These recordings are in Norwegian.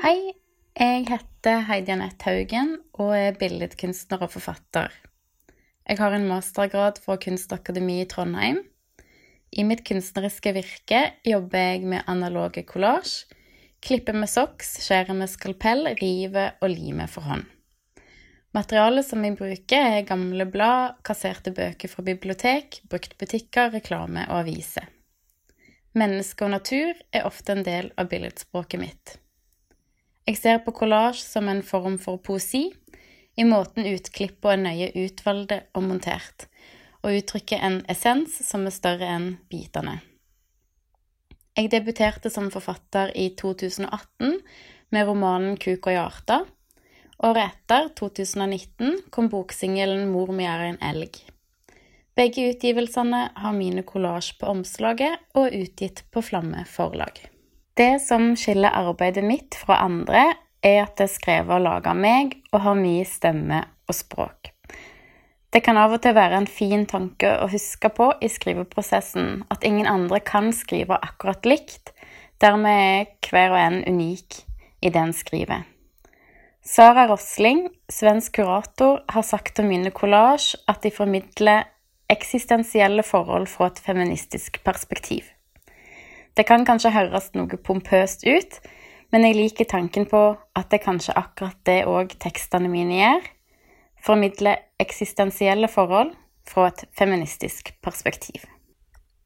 Hei, jeg heter Heidi Anette Haugen og er billedkunstner og forfatter. Jeg har en mastergrad fra Kunstakademiet i Trondheim. I mitt kunstneriske virke jobber jeg med analoge kollasj, klipper med soks, skjærer med skalpell, river og limer for hånd. Materialet som jeg bruker, er gamle blad, kasserte bøker fra bibliotek, bruktbutikker, reklame og aviser. Menneske og natur er ofte en del av billedspråket mitt. Jeg ser på kollasj som en form for poesi, i måten utklippene er nøye utvalgte og montert, og uttrykker en essens som er større enn bitene. Jeg debuterte som forfatter i 2018 med romanen Kuk og hjarta. Året etter, 2019, kom boksingelen Mor mi er en elg. Begge utgivelsene har mine kollasj på omslaget og utgitt på Flamme forlag. Det som skiller arbeidet mitt fra andre, er at det er skrevet og laget av meg og har mye stemme og språk. Det kan av og til være en fin tanke å huske på i skriveprosessen at ingen andre kan skrive akkurat likt, dermed er hver og en unik i det en skriver. Sara Rosling, svensk kurator, har sagt om mine kollasj at de formidler eksistensielle forhold fra et feministisk perspektiv. Det kan kanskje høres noe pompøst ut, men jeg liker tanken på at det kanskje akkurat det òg tekstene mine gjør. Formidle eksistensielle forhold fra et feministisk perspektiv.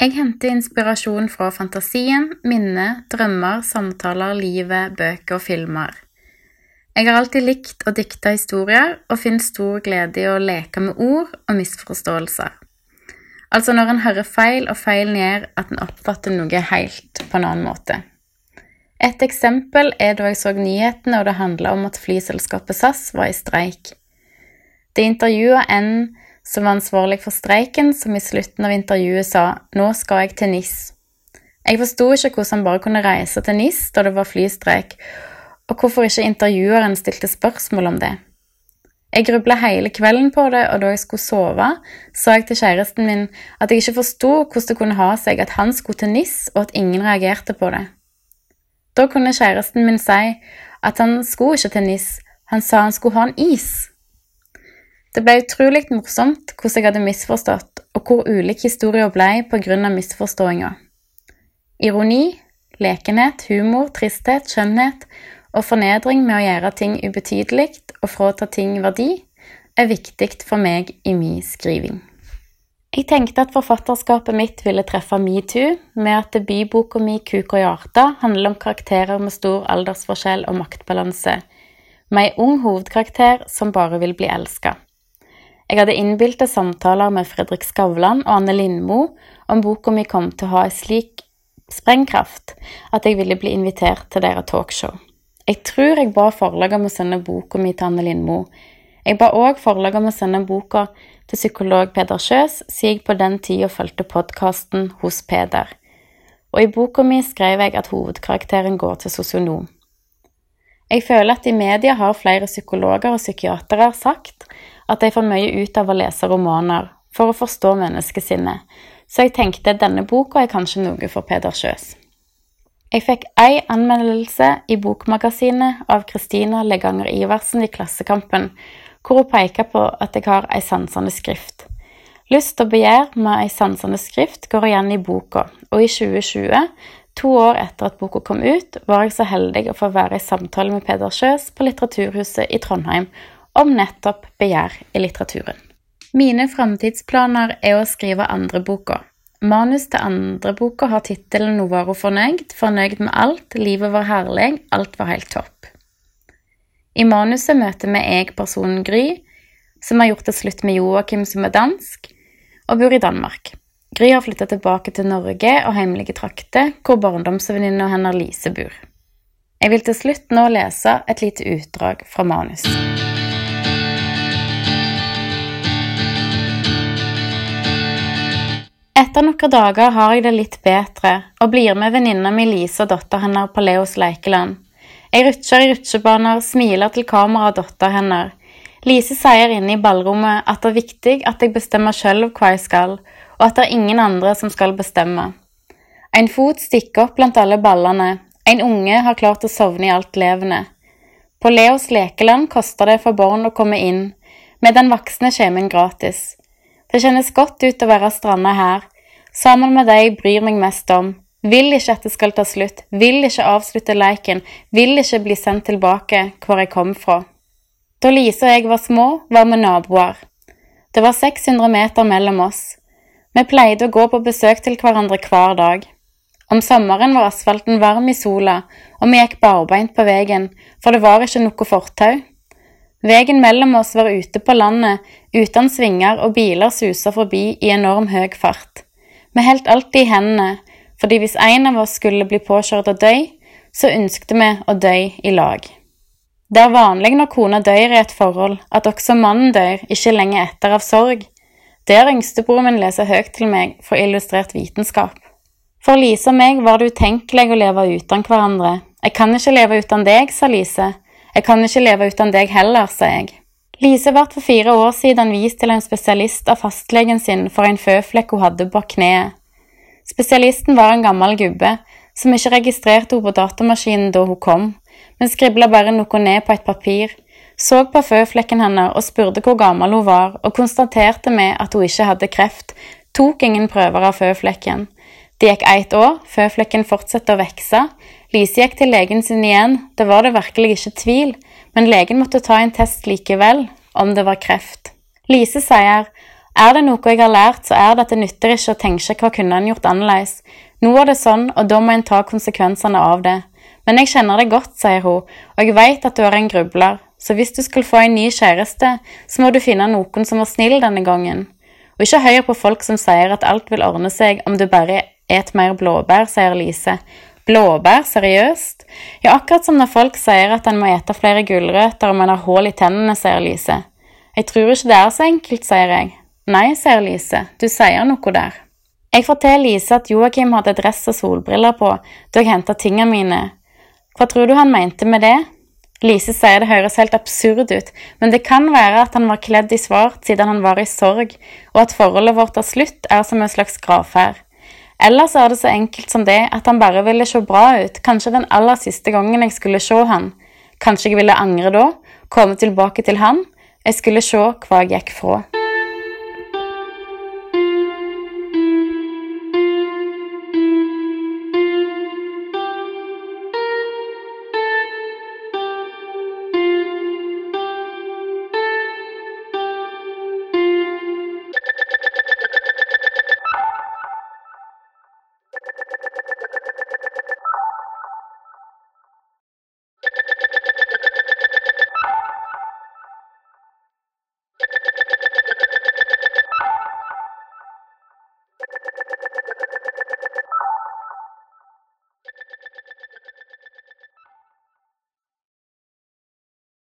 Jeg henter inspirasjon fra fantasien, minner, drømmer, samtaler, livet, bøker og filmer. Jeg har alltid likt å dikte historier, og finner stor glede i å leke med ord og misforståelser. Altså når en hører feil, og feilen gjør at en oppfatter noe helt på en annen måte. Et eksempel er da jeg så nyhetene og det handla om at flyselskapet SAS var i streik. Det intervjua en som var ansvarlig for streiken, som i slutten av intervjuet sa nå skal jeg til NIS. Jeg forsto ikke hvordan han bare kunne reise til NIS da det var flystreik, og hvorfor ikke intervjueren stilte spørsmål om det. Jeg grubla hele kvelden på det, og da jeg skulle sove, sa jeg til kjæresten min at jeg ikke forsto hvordan det kunne ha seg at han skulle til NIS, og at ingen reagerte på det. Da kunne kjæresten min si at han skulle ikke til NIS, han sa han skulle ha en is. Det ble utrolig morsomt hvordan jeg hadde misforstått, og hvor ulik historien ble på grunn av misforståinga. Ironi, lekenhet, humor, tristhet, skjønnhet og fornedring med å gjøre ting ubetydelig og frata ting verdi er viktig for meg i min skriving. Jeg tenkte at forfatterskapet mitt ville treffe metoo, med at debutboka mi Kuk og hjarta' handler om karakterer med stor aldersforskjell og maktbalanse, med ei ung hovedkarakter som bare vil bli elska. Jeg hadde innbilte samtaler med Fredrik Skavlan og Anne Lindmo om boka mi kom til å ha ei slik sprengkraft at jeg ville bli invitert til deres talkshow. Jeg tror jeg ba forlaget om å sende boka mi til Anne Lindmo. Jeg ba òg forlaget om å sende boka til psykolog Peder Kjøs, siden jeg på den tida fulgte podkasten hos Peder. Og i boka mi skrev jeg at hovedkarakteren går til sosionom. Jeg føler at i media har flere psykologer og psykiatere sagt at de får mye ut av å lese romaner for å forstå menneskesinnet, så jeg tenkte denne boka er kanskje noe for Peder Kjøs. Jeg fikk ei anmeldelse i Bokmagasinet av Kristina Leganger Iversen i Klassekampen, hvor hun peker på at jeg har ei sansende skrift. Lyst og begjær med ei sansende skrift går igjen i boka, og i 2020, to år etter at boka kom ut, var jeg så heldig å få være i samtale med Peder Sjøs på Litteraturhuset i Trondheim om nettopp begjær i litteraturen. Mine framtidsplaner er å skrive andre boka. Manus til andre boka har tittelen 'Nå var hun fornøyd', fornøyd med alt, livet var herlig, alt var helt topp. I manuset møter vi jeg-personen Gry, som har gjort det slutt med Joakim, som er dansk, og bor i Danmark. Gry har flytta tilbake til Norge og hjemlige trakter, hvor barndomsvenninna hennes Lise bor. Jeg vil til slutt nå lese et lite utdrag fra manus. Etter noen dager har jeg det litt bedre og blir med venninna mi Lise og dattera hennes på Leos lekeland. Jeg rutsjer i rutsjebaner, smiler til kamera og dattera hennes. Lise sier inne i ballrommet at det er viktig at jeg bestemmer sjøl hva jeg skal, og at det er ingen andre som skal bestemme. En fot stikker opp blant alle ballene. En unge har klart å sovne i alt levende. På Leos lekeland koster det for barn å komme inn, med den voksne kommer en gratis. Det kjennes godt ut å være stranda her, sammen med de jeg bryr meg mest om. Vil ikke at det skal ta slutt, vil ikke avslutte leiken, vil ikke bli sendt tilbake hvor jeg kom fra. Da Lise og jeg var små, var vi naboer. Det var 600 meter mellom oss. Vi pleide å gå på besøk til hverandre hver dag. Om sommeren var asfalten varm i sola, og vi gikk barbeint på veien, for det var ikke noe fortau. Veien mellom oss var ute på landet, uten svinger, og biler susa forbi i enorm høy fart. Vi holdt alltid i hendene, fordi hvis en av oss skulle bli påkjørt og dø, så ønsket vi å dø i lag. Det er vanlig når kona dør i et forhold, at også mannen dør ikke lenge etter av sorg. Der yngstebroren min leser høyt til meg fra Illustrert vitenskap. For Lise og meg var det utenkelig å leve uten hverandre. Jeg kan ikke leve uten deg, sa Lise. Jeg kan ikke leve uten deg heller, sa jeg. Lise ble for fire år siden vist til en spesialist av fastlegen sin for en føflekk hun hadde på kneet. Spesialisten var en gammel gubbe som ikke registrerte henne på datamaskinen da hun kom, men skribla bare noe ned på et papir, så på føflekken hennes og spurte hvor gammel hun var, og konstaterte med at hun ikke hadde kreft, tok ingen prøver av føflekken. Det gikk ett år før flekken fortsatte å vokse. Lise gikk til legen sin igjen, det var det virkelig ikke tvil, men legen måtte ta en test likevel, om det var kreft. Lise sier er det noe jeg har lært, så er det at det nytter ikke å tenke hva kunne en gjort annerledes. Nå er det sånn, og da må en ta konsekvensene av det. Men jeg kjenner det godt, sier hun, og jeg vet at du er en grubler, så hvis du skulle få en ny kjæreste, så må du finne noen som var snill denne gangen. Og ikke hør på folk som sier at alt vil ordne seg om du bare Et mer blåbær, sier Lise. Blåbær, seriøst? Ja, akkurat som når folk sier at en må ete flere gulrøtter om en har hull i tennene, sier Lise. Jeg tror ikke det er så enkelt, sier jeg. Nei, sier Lise, du sier noe der. Jeg forteller Lise at Joakim hadde dress og solbriller på da jeg henta tingene mine. Hva tror du han mente med det? Lise sier det høres helt absurd ut, men det kan være at han var kledd i svart siden han var i sorg, og at forholdet vårt er slutt er som en slags gravferd. Ellers er det så enkelt som det at han bare ville se bra ut, kanskje den aller siste gangen jeg skulle se han. Kanskje jeg ville angre da, komme tilbake til han. Jeg skulle se hva jeg gikk fra.